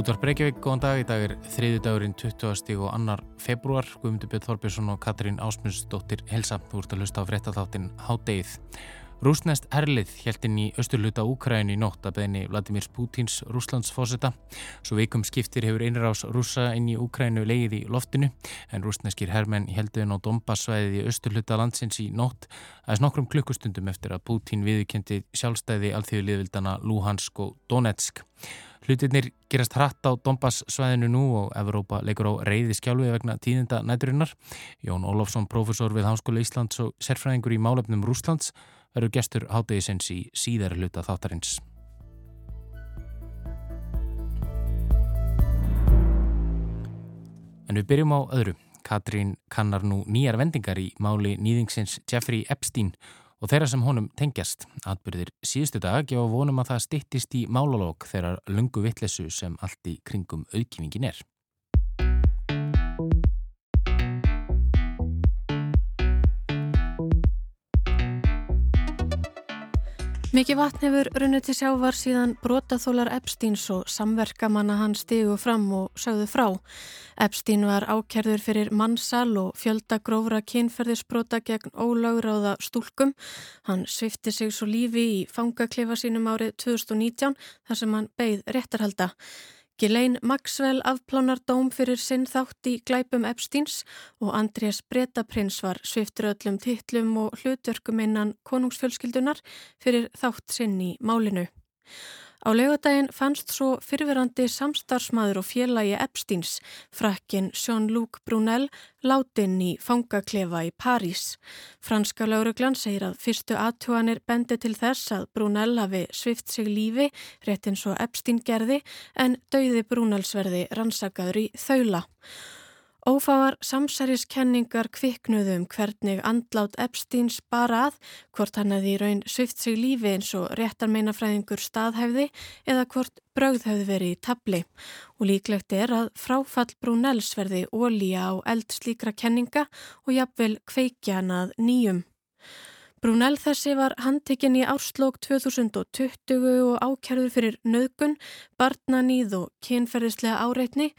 Útvar Breykjavík, góðan dag. Í dag er þriði dagurinn 20. og annar februar. Guðmundur Björn Þorbjörnsson og Katrín Ásmundsdóttir Helsa. Þú ert að hlusta á fréttatháttin Hádeið. Rúsnest herlið helt inn í austurluta Úkræni í nótt að beðinni Vladimir Putins Rúslandsfósita. Svo veikum skiptir hefur einrás rúsa inn í Úkrænu leið í loftinu en rúsneskir herrmenn heldu inn á Dombassvæðið í austurluta landsins í nótt aðeins nokkrum klukkustundum eftir að Putin viðkendi sjálfstæði alþjóðliðvildana Luhansk og Donetsk. Hlutirnir gerast hratt á Dombassvæðinu nú og Evrópa leikur á reyði skjálfi vegna tíðinda næturinnar. Jón Ólofsson, profesor við Háskóla Íslands og sérfræðingur í málefnum Rúslands verður gestur hátegisins í síðar hluta þáttarins. En við byrjum á öðru. Katrín kannar nú nýjar vendingar í máli nýðingsins Jeffrey Epstein og þeirra sem honum tengjast. Atbyrðir síðustu dag gefa vonum að það stittist í málalók þeirra lungu vittlesu sem allt í kringum auðkýmingin er. Mikið vatn hefur runnið til sjávar síðan brotaþólar Epsteins og samverkamanna hann stigu fram og sögðu frá. Epstein var ákerður fyrir mannsal og fjöldagrófra kynferðisbrota gegn ólagráða stúlkum. Hann svifti sig svo lífi í fangaklefa sínum árið 2019 þar sem hann beigð réttarhalda. Ghislaine Maxwell afplánar dóm fyrir sinn þátt í glæpum Epsteins og Andrés Bretaprins var sviftur öllum tittlum og hlutverkum innan konungsfjölskyldunar fyrir þátt sinn í málinu. Á laugadaginn fannst svo fyrverandi samstarfsmaður og félagi Epsteins, frakkin Jean-Luc Brunel, látin í fangaklefa í París. Franska lauruglan segir að fyrstu aðtúanir bendi til þess að Brunel hafi svift sig lífi, rétt eins og Epstein gerði, en dauði Brunelsverði rannsakaður í þaula. Ófáar samsæriskenningar kviknuðum um hvernig andlát Epsteins bara að, hvort hann hefði í raun svift sig lífi eins og réttarmeinafræðingur staðhæfði eða hvort brauð hefði verið í tabli. Og líklegt er að fráfall Brunels verði ólíja á eld slíkra kenninga og jafnvel kveikja hann að nýjum. Brunel þessi var handtekinn í árslók 2020 og ákjærður fyrir nöðgun, barnaníð og kynferðislega áreitni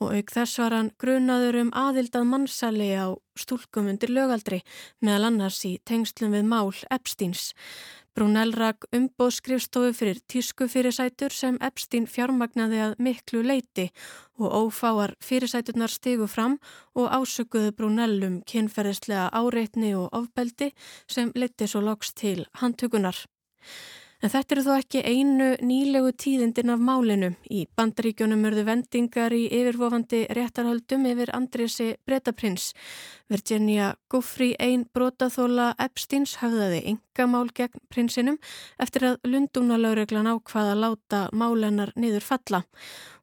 og auk þess var hann grunaður um aðildað mannsali á stúlkum undir lögaldri meðal annars í tengslum við mál Epsteins. Brunel rak umbóðskrifstofu fyrir tísku fyrirsætur sem Epstein fjármagnaði að miklu leiti og ófáar fyrirsæturnar stigu fram og ásökuðu Brunel um kynferðislega áreitni og ofbeldi sem leti svo loks til handtökunar. En þetta eru þó ekki einu nýlegu tíðindin af málinu. Í bandaríkjónum örðu vendingar í yfirvofandi réttarhaldum yfir Andrési Bretaprins. Virginia Guffrey einn brotaþóla Epsteins hafðaði yngamál gegn prinsinum eftir að Lundúnalauruglan ákvaða að láta málennar niður falla.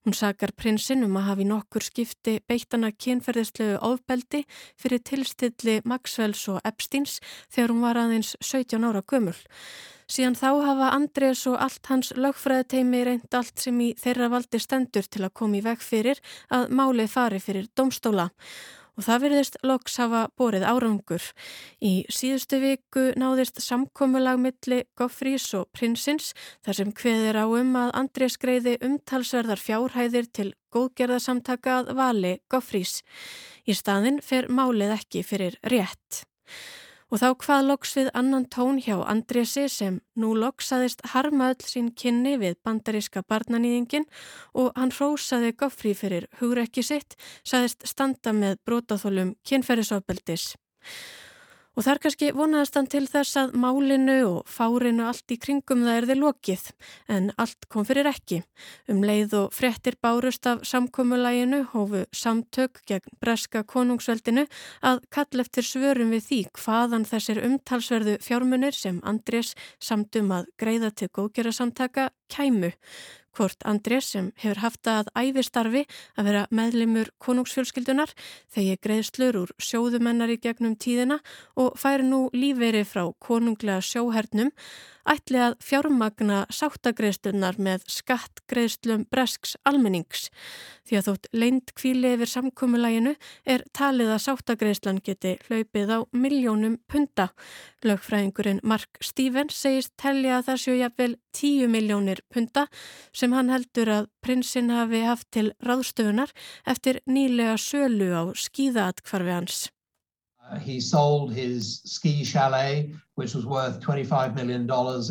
Hún sakar prinsinum að hafi nokkur skipti beittana kynferðistlegu ofbeldi fyrir tilstilli Maxwells og Epsteins þegar hún var aðeins 17 ára gömul. Síðan þá hafa Andrés og allt hans lögfræðiteimi reynd allt sem í þeirra valdi stendur til að koma í veg fyrir að málið fari fyrir domstóla. Og það verðist loks hafa borið árangur. Í síðustu viku náðist samkómulag milli Goffrís og prinsins þar sem hveðir á um að Andrés greiði umtalsverðar fjárhæðir til góðgerðarsamtaka að vali Goffrís. Í staðin fer málið ekki fyrir rétt. Og þá hvað loks við annan tón hjá Andrési sem nú loksaðist harma öll sín kynni við bandaríska barnanýðingin og hann hrósaði goffri fyrir hugrekki sitt, saðist standa með brótaþólum kynferðisofbeldis. Og þar kannski vonaðast hann til þess að málinu og fárinu allt í kringum það erði lokið, en allt kom fyrir ekki. Um leið og frettir bárust af samkómulæginu hófu samtök gegn breska konungsveldinu að kall eftir svörum við því hvaðan þessir umtalsverðu fjármunir sem Andrés samtum að greiða til góðgjara samtaka kæmu. Hvort Andrés sem hefur haft að æfistarfi að vera meðlimur konungsfjölskyldunar þegar greiðslur úr sjóðumennar í gegnum tíðina og fær nú lífeyri frá konunglega sjóhernum ætli að fjármagna sáttagreðslunar með skattgreðslum bresks almennings. Því að þótt leint kvíli yfir samkómulæginu er talið að sáttagreðslan geti hlaupið á miljónum punta. Lögfræðingurinn Mark Stevens segist telja að það séu jafnvel 10 miljónir punta sem hann heldur að prinsinn hafi haft til ráðstöfunar eftir nýlega sölu á skíðaatkvarfi hans. Uh, he sold his ski chalet, which was worth $25 million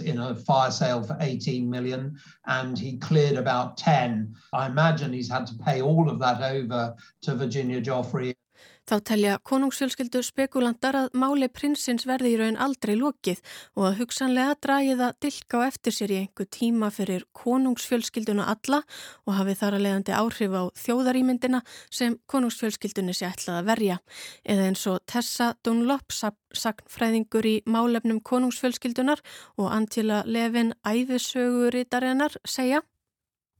in a fire sale for 18 million, and he cleared about 10. I imagine he's had to pay all of that over to Virginia Joffrey. Þá telja konungsfjölskyldu spekulantar að máli prinsins verði í raun aldrei lokið og að hugsanlega dragi það dilka á eftir sér í einhver tíma fyrir konungsfjölskylduna alla og hafi þar að leiðandi áhrif á þjóðarýmyndina sem konungsfjölskyldunni sé ætlað að verja. Eða eins og Tessa Dunlop, sagnfræðingur í málefnum konungsfjölskyldunar og Antila Levin æfisöguriðarinnar segja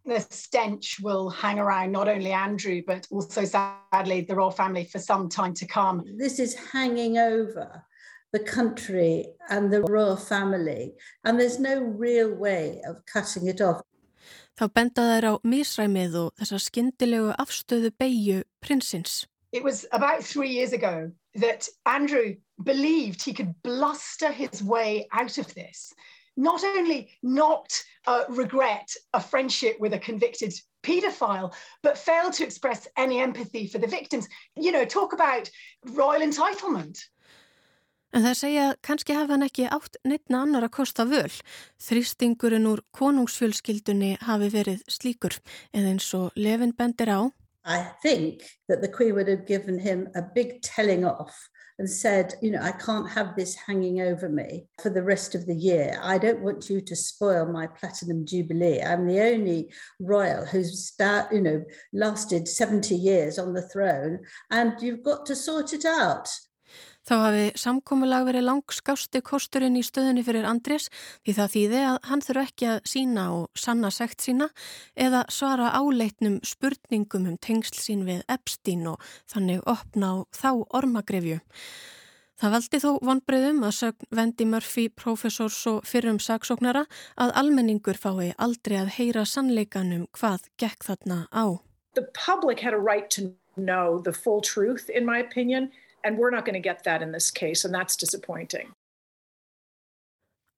the stench will hang around not only Andrew, but also sadly the royal family for some time to come. This is hanging over the country and the royal family, and there's no real way of cutting it off. Þá benda þær á misræmið og þessar skindilegu afstöðu beigju prinsins. It was about three years ago that Andrew believed he could bluster his way out of this. Not only not uh, regret a friendship with a convicted paedophile, but fail to express any empathy for the victims. You know, talk about royal entitlement. En það segja kannski hafa hann ekki átt neittna annar að kosta völ. Þrýstingurinn úr konungsfjölskyldunni hafi verið slíkur, en eins og Levin bendir á. I think that the Queen would have given him a big telling off and said, you know, I can't have this hanging over me for the rest of the year. I don't want you to spoil my platinum jubilee. I'm the only royal who's, start, you know, lasted 70 years on the throne, and you've got to sort it out. Þá hafi samkómulag verið langskásti kosturinn í stöðunni fyrir Andrés því það þýði að hann þurfa ekki að sína og sanna sekt sína eða svara áleitnum spurningum um tengsl sín við Epstein og þannig opna á þá ormagrefju. Það valdi þó vonbreyðum að sögn Vendi Murphy, professors og fyrrum saksóknara að almenningur fái aldrei að heyra sannleikanum hvað gekk þarna á. The public had a right to know the full truth in my opinion and we're not going to get that in this case and that's disappointing.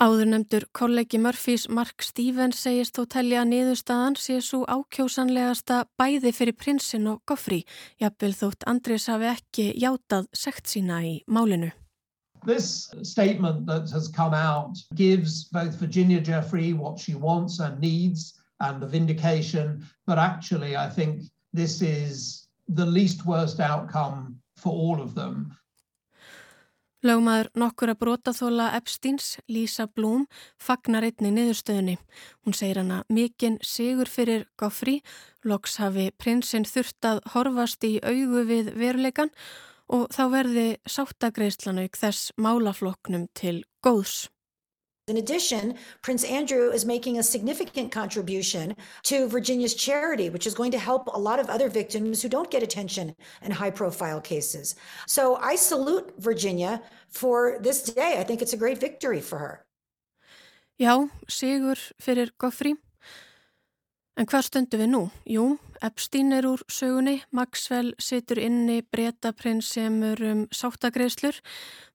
Áður nefndur kollegi Murphys Mark Stevens segist þó telja að niðurstaðan sé svo ákjósanlegasta bæði fyrir prinsinn og Goffrey. Jafnvel þótt Andrés hafi ekki játað sekt sína í málinu. This statement that has come out gives both Virginia Jeffrey what she wants and needs and the vindication, but actually I think this is the least worst outcome for all of them. Lögmaður nokkur að brotaþóla Epsteins, Lisa Blum, fagnar einni niðurstöðunni. Hún segir hana mikinn sigur fyrir Goffrey, loks hafi prinsinn þurft að horfast í augu við veruleikan og þá verði sáttagreistlanauk þess málafloknum til góðs. In addition, Prince Andrew is making a significant contribution to Virginia's charity, which is going to help a lot of other victims who don't get attention in high profile cases. So I salute Virginia for this day. I think it's a great victory for her. Já, sigur fyrir Goffrey. En hvað stundu við nú? Jú, Epstein er úr sögunni, Maxwell situr inni, breytaprins sem er um sáttagreislur.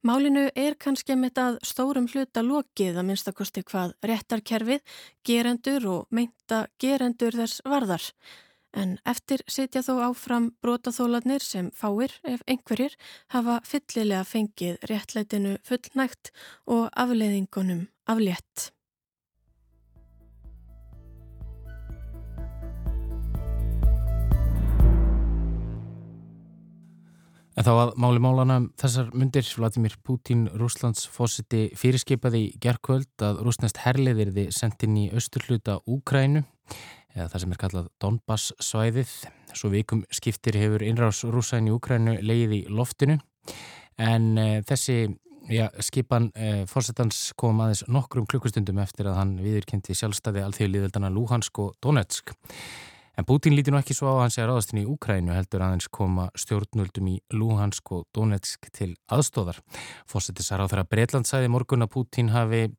Málinu er kannski með þetta stórum hluta lokið að minnstakosti hvað réttarkerfið, gerendur og meinta gerendur þess varðar. En eftir sitja þó áfram brotaþólanir sem fáir, ef einhverjir, hafa fyllilega fengið réttlætinu fullnægt og afleiðingunum aflétt. En þá að máli málana um þessar myndir Vladimir Putin, Rúslands fósiti fyrirskipaði í gerðkvöld að rúsnest herliðirði sendin í austurhluta Úkrænu eða það sem er kallað Donbass svæðið. Svo vikum skiptir hefur innrás rúsæn í Úkrænu leið í loftinu en e, þessi ja, skipan e, fósitans kom aðeins nokkrum klukkustundum eftir að hann viðurkendi sjálfstæði alþjóðliðeldana Luhansk og Donetsk. En Putin líti nú ekki svo á að hann sé að ráðastin í Úkrænu heldur aðeins koma stjórnvöldum í Luhansk og Donetsk til aðstóðar. Fósettisar á þeirra Breitland sæði morgun að Putin hafi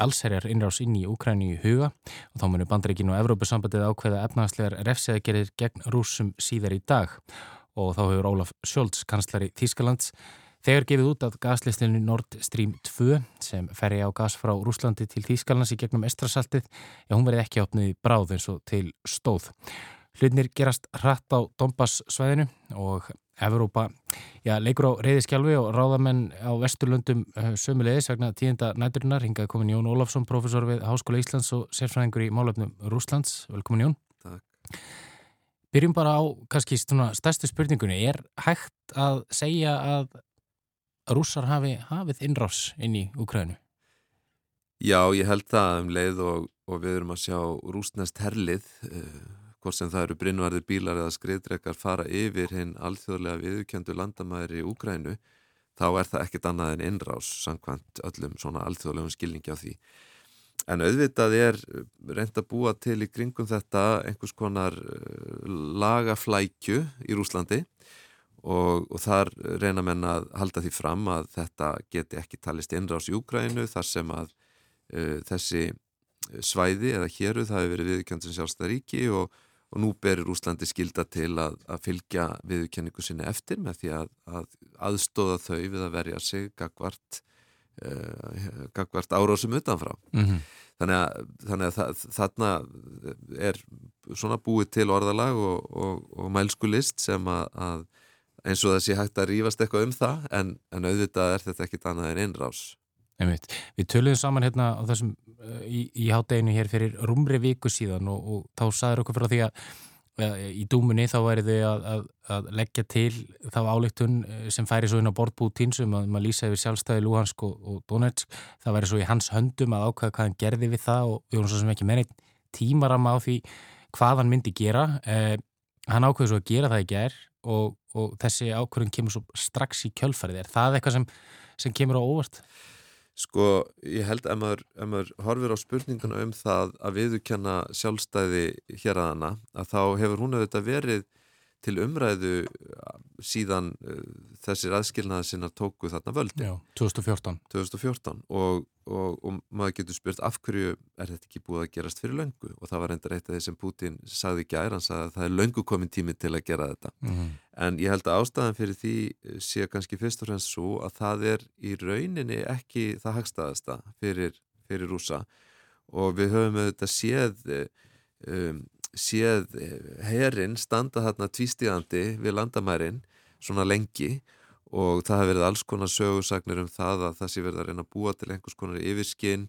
allserjar innrás inn í Úkrænu í huga og þá munir bandreikinu og Evrópusambandið ákveða efnagslegar refseðagerir gegn rúsum síðar í dag og þá hefur Ólaf Sjólds, kanslari Þískalands, Þegar gefið út að gaslistinu Nord Stream 2 sem ferri á gas frá Rúslandi til Þýskalans í gegnum estrasaltið, já hún verið ekki ápnið í bráð eins og til stóð. Hlutnir gerast hratt á Dombass svæðinu og Evrópa, já leikur á reyðiskjálfi og ráðamenn á Vesturlundum eh, sömulegis vegna tíunda næturinnar. Hingaði komin Jón Ólafsson, profesor við Háskóla Íslands og sérfræðingur í málöfnum Rúslands. Velkomin Jón. Takk. Byrjum bara á kannski stærstu spurningunni. Er hægt að segja að rússar hafi hafið innrás inn í Ukrænu? Já, ég held það um leið og, og við erum að sjá rúsnest herlið, uh, hvort sem það eru brinnvarðir bílar eða skriðdrekar fara yfir hinn alþjóðlega viðkjöndu landamæri í Ukrænu, þá er það ekkit annað en innrás, samkvæmt öllum svona alþjóðlegum skilningi á því. En auðvitað er reynd að búa til í kringum þetta einhvers konar eh, lagaflækju í Rúslandi og, og þar reyna menn að halda því fram að þetta geti ekki talist innrás í Úgrænu þar sem að uh, þessi svæði eða héruð það hefur verið viðkjöndin sjálfstæðaríki og, og nú berir Úslandi skilda til að, að fylgja viðkjönningu sinni eftir með því að, að aðstóða þau við að verja sig gagvart uh, gagvart árásum utanfrá mm -hmm. þannig að, þannig að þarna er svona búið til orðalag og, og, og mælskulist sem að, að eins og sé hægt að rýfast eitthvað um það en, en auðvitað er þetta ekkit annað en einrás Einmitt. Við töluðum saman hérna þessum í, í hátteginu hér fyrir rúmri viku síðan og, og þá saður okkur fyrir því að í dúmunni þá væri þau að, að, að leggja til þá álíktun eh, sem færi svo inn á bortbútín sem að maður lýsa yfir sjálfstæði Luhansk og, og Donetsk. Það væri svo í hans höndum að ákvæða hvað hann gerði við það og við vorum svo sem ekki með neitt tímarama á því hvað hann myndi gera. Eh, hann ákvæði svo að gera það í ger og, og þessi ákvæðun kemur svo strax í kjölfarið er það eitthvað sem, sem kemur á óvart? Sko, ég held að maður, að maður horfir á spurninguna um það að viðukenna sjálfstæði hér að hana, að þá hefur hún auðvitað verið til umræðu síðan uh, þessir aðskilnaði sinna tóku þarna völdi. Já, 2014. 2014 og, og, og maður getur spurt af hverju er þetta ekki búið að gerast fyrir löngu og það var enda reitt að því sem Putin sagði gæri, hann sagði að það er löngu komin tími til að gera þetta. Mm -hmm. En ég held að ástæðan fyrir því sé kannski fyrst og fremst svo að það er í rauninni ekki það hagstaðasta fyrir, fyrir rúsa og við höfum auðvitað séð um, séð herin standa þarna tvístíðandi við landamærin svona lengi og það hefur verið alls konar sögursagnir um það að það sé verið að reyna að búa til einhvers konar yfirskinn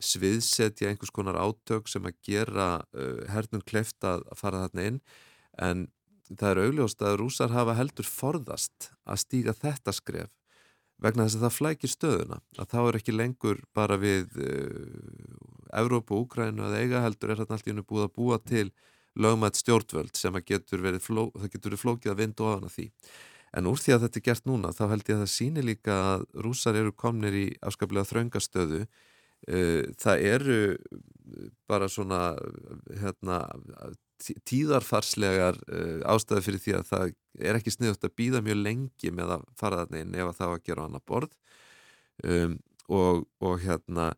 sviðsetja einhvers konar átök sem að gera uh, hernum kleft að fara þarna inn. En það er augljóst að rúsar hafa heldur forðast að stíga þetta skref vegna þess að það flækir stöðuna að þá er ekki lengur bara við uh, Evrópu og Úkrænu að eiga heldur er þetta allt í unni búið að búa til lögmætt stjórnvöld sem að getur verið, fló, getur verið flókið að vinda ofan að því. En úr því að þetta er gert núna þá held ég að það síni líka að rúsar eru komnir í afskaplega þraungastöðu uh, það eru bara svona hérna tíðarfarslegar uh, ástæði fyrir því að það er ekki sniðut að býða mjög lengi með að fara þarna inn ef að það var að gera á annar borð. Um, og, og hérna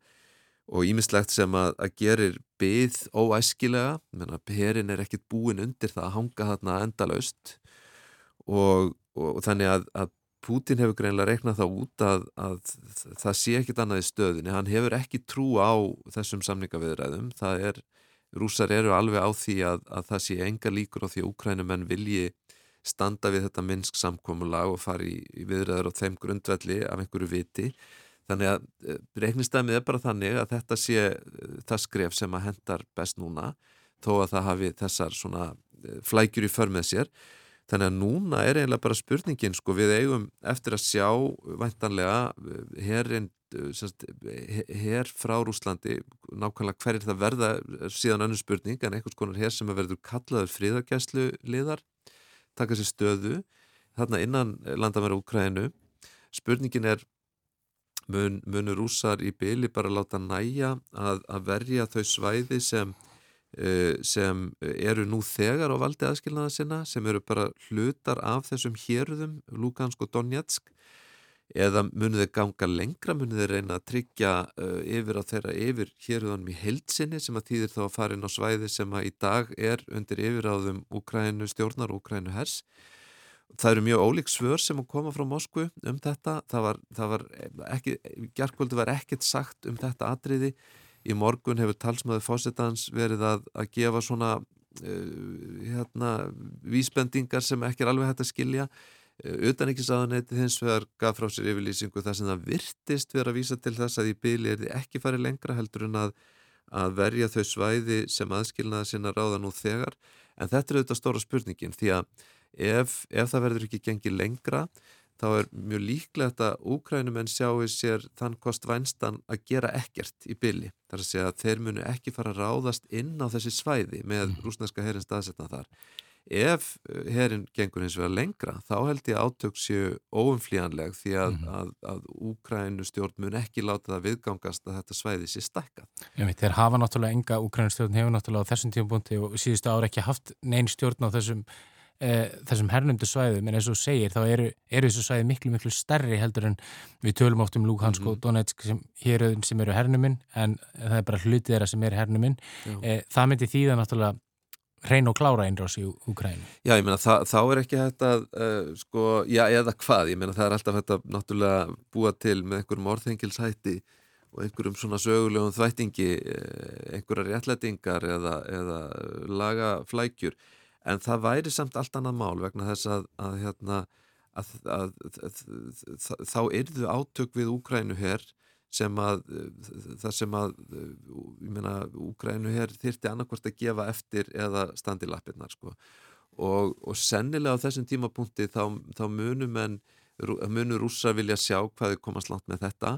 og ímislegt sem að, að gerir byð óæskilega, menna perin er ekkit búin undir það að hanga þarna endalaust. Og, og, og þannig að, að Putin hefur greinlega reiknað það út að, að það sé ekkit annað í stöðinni, hann hefur ekki trú á þessum samningaviðræðum, það er rúsar eru alveg á því að, að það sé enga líkur á því að úkrænumenn vilji standa við þetta minnsk samkómulag og fari í, viðræður á þeim grundvelli af einhverju viti. Þannig að eh, reiknistæmið er bara þannig að þetta sé eh, það skref sem að hendar best núna þó að það hafi þessar svona eh, flækjur í för með sér. Þannig að núna er eiginlega bara spurningin sko við eigum eftir að sjá væntanlega herrin hér frá Rúslandi nákvæmlega hverjir það verða síðan önnum spurning en einhvers konar hér sem verður kallaður fríðargæslu liðar taka sér stöðu þarna innan landamæra Úkrænu spurningin er mun, munur rúsar í byli bara láta næja að, að verja þau svæði sem uh, sem eru nú þegar á valdi aðskilnaða sinna sem eru bara hlutar af þessum hérðum Lugansk og Donetsk eða munið þeir ganga lengra, munið þeir reyna að tryggja uh, yfir á þeirra yfir hérðunum í heilsinni sem að þýðir þá að fara inn á svæði sem að í dag er undir yfiráðum Úkrænu stjórnar og Úkrænu hers. Það eru mjög ólík svör sem að koma frá Moskvu um þetta. Það var, það var ekki, gerðkvöldu var ekkert sagt um þetta atriði. Í morgun hefur talsmaður fósettans verið að, að gefa svona uh, hérna vísbendingar sem ekki er alveg hægt að skilja. utan ekki sáðanæti hins vegar gaf frá sér yfirlýsingu þar sem það virtist vera að vísa til þess að í byli er þið ekki farið lengra heldur en að, að verja þau svæði sem aðskilnaða sinna ráða nú þegar en þetta er auðvitað stóra spurningin því að ef, ef það verður ekki gengið lengra þá er mjög líklegt að úkrænumenn sjáu sér þann kost vænstan að gera ekkert í byli. Það er að segja að þeir munu ekki fara að ráðast inn á þessi svæði með mhm. rúsneska herrin staðsetna þar. Ef eh, herrin gengur eins og vera lengra þá held ég átök séu óumflíjanleg því að, mm. að, að úkrænu stjórn mun ekki láta það viðgangast að þetta svæði sé stakkað. Þeir hafa náttúrulega enga úkrænu stjórn hefur náttúrulega á þessum tíum og síðustu ára ekki haft neyn stjórn á þessum e, þessum hernundu svæðum en eins og segir þá eru, eru þessu svæði miklu miklu stærri heldur en við tölum oft um Lugansk mm -hmm. og Donetsk sem, hér sem eru hernuminn en það er bara hlutið þeirra sem eru hernuminn e, það myndi þýða náttúrulega hrein og klára einrás í Ukrænu. Já, ég meina þá er ekki hægt að uh, sko, já, eða hvað, ég meina það er alltaf hægt að náttúrulega búa til með einhverjum orðhengilshætti og einhverjum svona sögulegum þvættingi einhverjar réttlætingar eða, eða laga flækjur en það væri samt allt annað mál vegna þess að, að, hérna, að, að þá yrðu átök við Úkrænu hér sem að það sem að ég meina Úkrænu hér þyrti annarkvært að gefa eftir eða standi lappirnar sko og, og sennilega á þessum tímapunkti þá, þá munum en munur rúsa vilja sjá hvað þau komast langt með þetta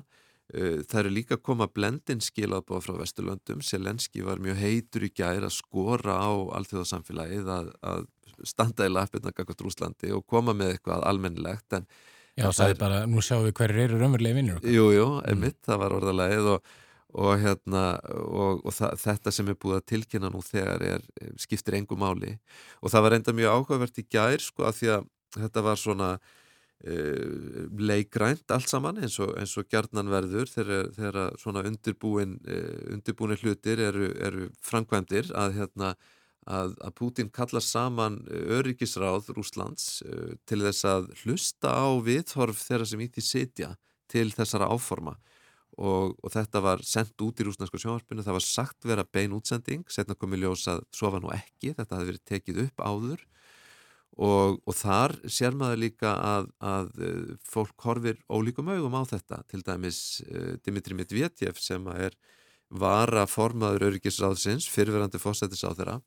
Eh, það eru líka að koma blendin skilabóð frá Vesturlöndum. Selenski var mjög heitur í gæri að skora á allþjóðarsamfélagið að, að standa í lappirna gangast Rúslandi og koma með eitthvað almennilegt. En, Já, það er bara, nú sjáum við hverjir eru raunverulega vinnur. Jú, jú, emitt, mm. það var orðalegið og, og, hérna, og, og það, þetta sem er búið að tilkynna nú þegar er, skiptir engu máli. Og það var enda mjög áhugavert í gæri sko að því að þetta var svona Uh, leikrænt allt saman eins og, eins og gjarnan verður þegar, þegar svona undirbúin uh, undirbúinir hlutir eru, eru framkvæmdir að, hérna, að, að Putin kallar saman öryggisráð Rúslands uh, til þess að hlusta á viðhorf þeirra sem ítti sitja til þessara áforma. Og, og þetta var sendt út í rúsnarsko sjónvarpinu, það var sagt vera bein útsending, setna komið ljós að svo var nú ekki, þetta hefði verið tekið upp áður. Og, og þar sér maður líka að, að eh, fólk horfir ólíkum augum á þetta, til dæmis Dimitri Medvedev sem er vara formaður öryggisráðsins, fyrirverandi fósættis á þeirra,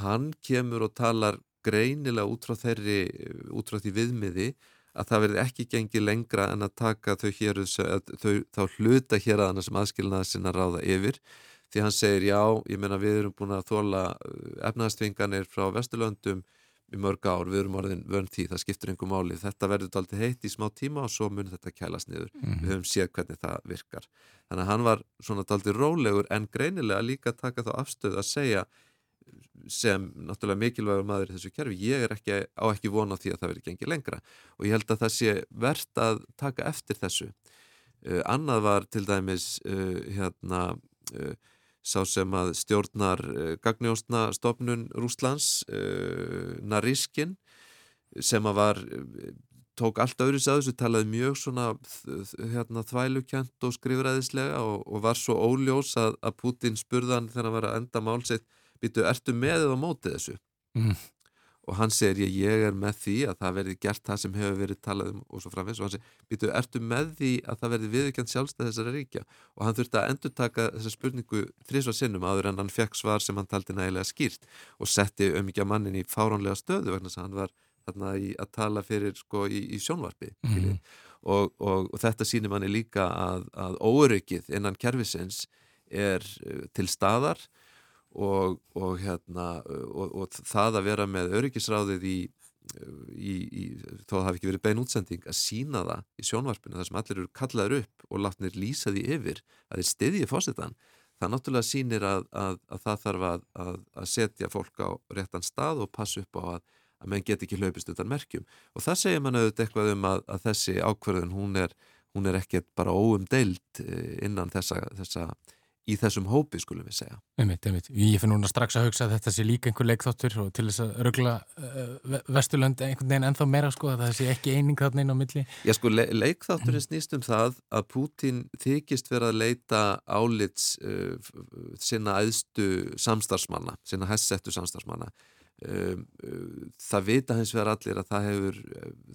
hann kemur og talar greinilega út frá þeirri, út frá því viðmiði að það verði ekki gengið lengra en að taka þau hér, þau, þá hluta hér að hana sem aðskilnaði sinna ráða yfir, því hann segir já, ég menna við erum búin að þóla eh, efnaðstvinganir frá Vesturlöndum í mörg ár, við erum orðin vönd tí, það skiptur einhver máli, þetta verður alltaf heitt í smá tíma og svo mun þetta kælast niður. Mm -hmm. við höfum séð hvernig það virkar. Þannig að hann var svona alltaf rólegur en greinilega líka taka þá afstöð að segja sem náttúrulega mikilvægur maður í þessu kerfi, ég er ekki á ekki vona því að það verður gengið lengra. Og ég held að það sé verðt að taka eftir þessu. Uh, annað var til dæmis uh, hérna uh, sá sem að stjórnar gagnjóstna stofnun Rúslands, Nariskin, sem að var, tók allt öðru sæðus og talaði mjög svona hérna, þvælukjent og skrifræðislega og, og var svo óljós að, að Putin spurðan þegar hann var að enda málsett, býtu, ertu með eða mótið þessu? Mm. Og hann segir ég, er með því að það verði gert það sem hefur verið talað um og svo framins og hann segir, býtu, ertu með því að það verði viðkjönd sjálfstæð þessara ríkja? Og hann þurfti að endur taka þessa spurningu þrísvað sinnum áður en hann fekk svar sem hann taldi nægilega skýrt og setti að mannin í fáránlega stöðu vegna þess að hann var þarna í að tala fyrir sko í, í sjónvarpi mm og, og, og þetta sínir manni líka að, að óöryggið innan kervisins er uh, til staðar og, og, hérna, og, það að vera með öryggisráðið í, í, í þó að það hafi ekki verið bein útsending að sína það í sjónvarpinu þar sem allir eru kallaður upp og látnir lýsa því yfir að þeir stiðji fórsetan það náttúrulega sínir að, að, að það þarf að, að setja fólk á réttan stað og passa upp á að menn get ekki hlaupist utan merkjum. Og það segir mann auðvitað eitthvað um að, þessi ákverðun hún er, hún er ekkert bara óumdeild eh, innan þessa, þessa í þessum hópi skulum við segja. Einmitt, einmitt. Ég finn núna strax að hugsa að þetta sé líka einhver leikþáttur og til þess að ruggla uh, Vesturlönd einhvern veginn ennþá meira sko að það sé ekki eining þarna inn á milli. Já sko le leikþátturinn snýst um það að Pútín þykist verið að leita álits uh, sinna aðstu samstarfsmanna, sinna hessettu samstarfsmanna. Um, uh, það vita hins vegar allir að það, hefur,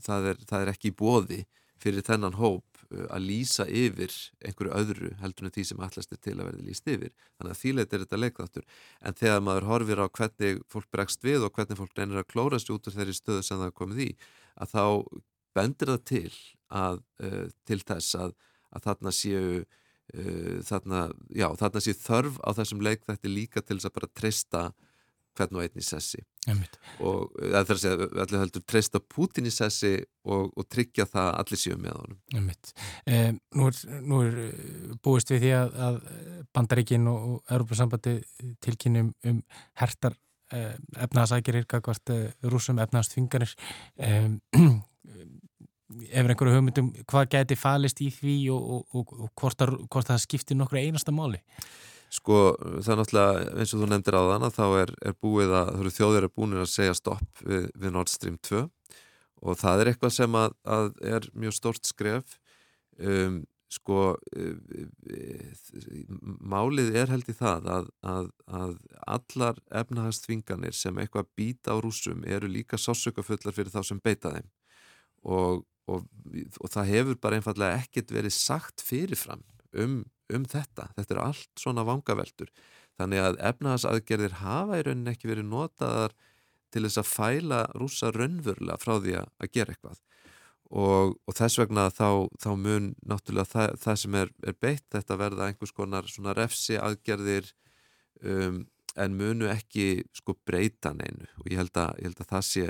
það, er, það er ekki bóði fyrir þennan hóp að lýsa yfir einhverju öðru heldur en því sem allast er til að verði lýst yfir. Þannig að þýleit er þetta leikþáttur. En þegar maður horfir á hvernig fólk bregst við og hvernig fólk reynir að klóra sér út úr þeirri stöðu sem það komið í að þá bendir það til að, uh, til þess að, að þarna séu uh, þarna, já, þarna séu þörf á þessum leikþætti líka til þess að bara treysta hvern og einn í sessi. Og það þarf að segja allir heldur treysta Putin í sessi og, og tryggja það allir séu með honum. Eh, nú, er, nú er eh, búist við því að, að Bandaríkin og, og Europasambandi tilkynum um hertar eh, efnaðasækjarir, kakvart eh, rúsum efnaðastfinganir eh, ef einhverju hugmyndum hvað geti falist í því og, og hvort það skiptir nokkru einasta máli Sko það er náttúrulega eins og þú nefndir á þann að þá er, er búið að þú eru þjóðir er búin að segja stopp við, við Nord Stream 2 og það er eitthvað sem að, að er mjög stort skref. Um, sko málið er held í það að, að, að allar efnahagstvinganir sem eitthvað býta á rúsum eru líka sásökafullar fyrir þá sem beita þeim. Og, og, og það hefur bara einfallega ekkert verið sagt fyrirfram um um þetta. Þetta er allt svona vangaveltur. Þannig að efnahagsaðgerðir hafa í rauninni ekki verið notaðar til þess að fæla rúsa raunverulega frá því að gera eitthvað. Og, og þess vegna þá, þá mun náttúrulega það, það sem er, er beitt þetta verða einhvers konar svona refsi aðgerðir um, en munu ekki sko breyta neinu og ég held að, ég held að það sé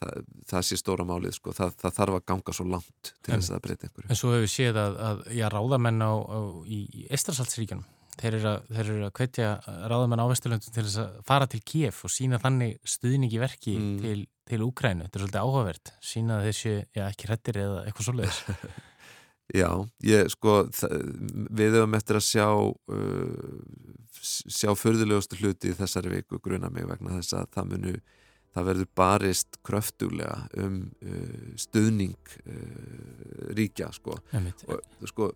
það, það sé stóra málið sko, það, það þarf að ganga svo langt til en, þess að breyta einhverju. En svo hefur við séð að, að já, ráðamenn á, á, í, í Estrasálsríkjunum, þeir eru að, þeir eru að kvetja ráðamenn á Vesturlöndum til þess að fara til Kiev og sína þannig stuðningi verki mm. til, til Úkrænu. Þetta er svolítið áhugavert, sína þessi, já ekki hrettir eða eitthvað svolítið. Já, ég sko, við hefum eftir að sjá uh, sjá förðulegustu hluti í þessari viku gruna mig vegna þess að það munu það verður barist kröftulega um uh, stuðning uh, ríkja sko. og sko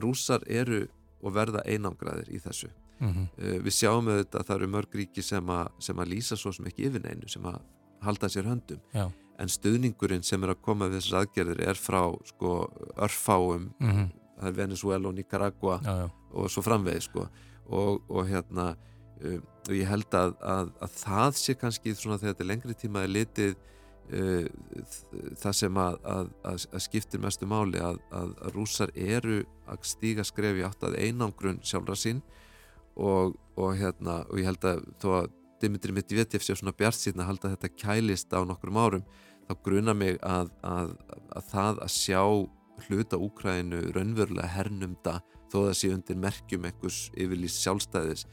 rúsar eru og verða einangraðir í þessu mm -hmm. uh, við sjáum auðvitað að það eru mörg ríki sem, a, sem að lýsa svo sem ekki yfir neinu sem að halda sér höndum Já. en stuðningurinn sem er að koma við þessar aðgerðir er frá sko örfáum mm -hmm. það er Venezuela og Nicaragua já, já. og svo framvegð sko og, og hérna um, og ég held að, að, að það sé kannski svona þegar þetta er lengri tíma er litið uh, það sem að, að skiptir mestu máli að rúsar eru að stíga skrefi átt að einangrun sjálfra sín og, og hérna og ég held að þó að Dimitri Medvedev sé svona bjart síðan að halda þetta kælist á nokkrum árum þá gruna mig að það að sjá hluta Úkrænu raunverulega hernumda þó að það sé undir merkjum einhvers yfirlýst sjálfstæðis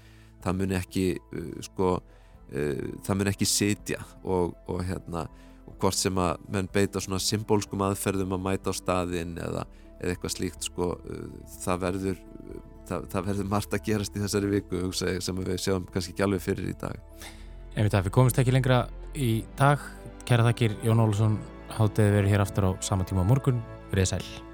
það mun ekki uh, sko, uh, það mun ekki sitja og, og hérna og hvort sem að menn beita svona symbólskum aðferðum að mæta á staðin eða, eða eitthvað slíkt sko uh, það verður það, það verður margt að gerast í þessari viku ég, sem við sjáum kannski ekki alveg fyrir í dag. En við við komumst ekki lengra í dag. Kæra þakkir Jón Ólusson hátið verið hér aftur á sama tíma á morgun, verið sæl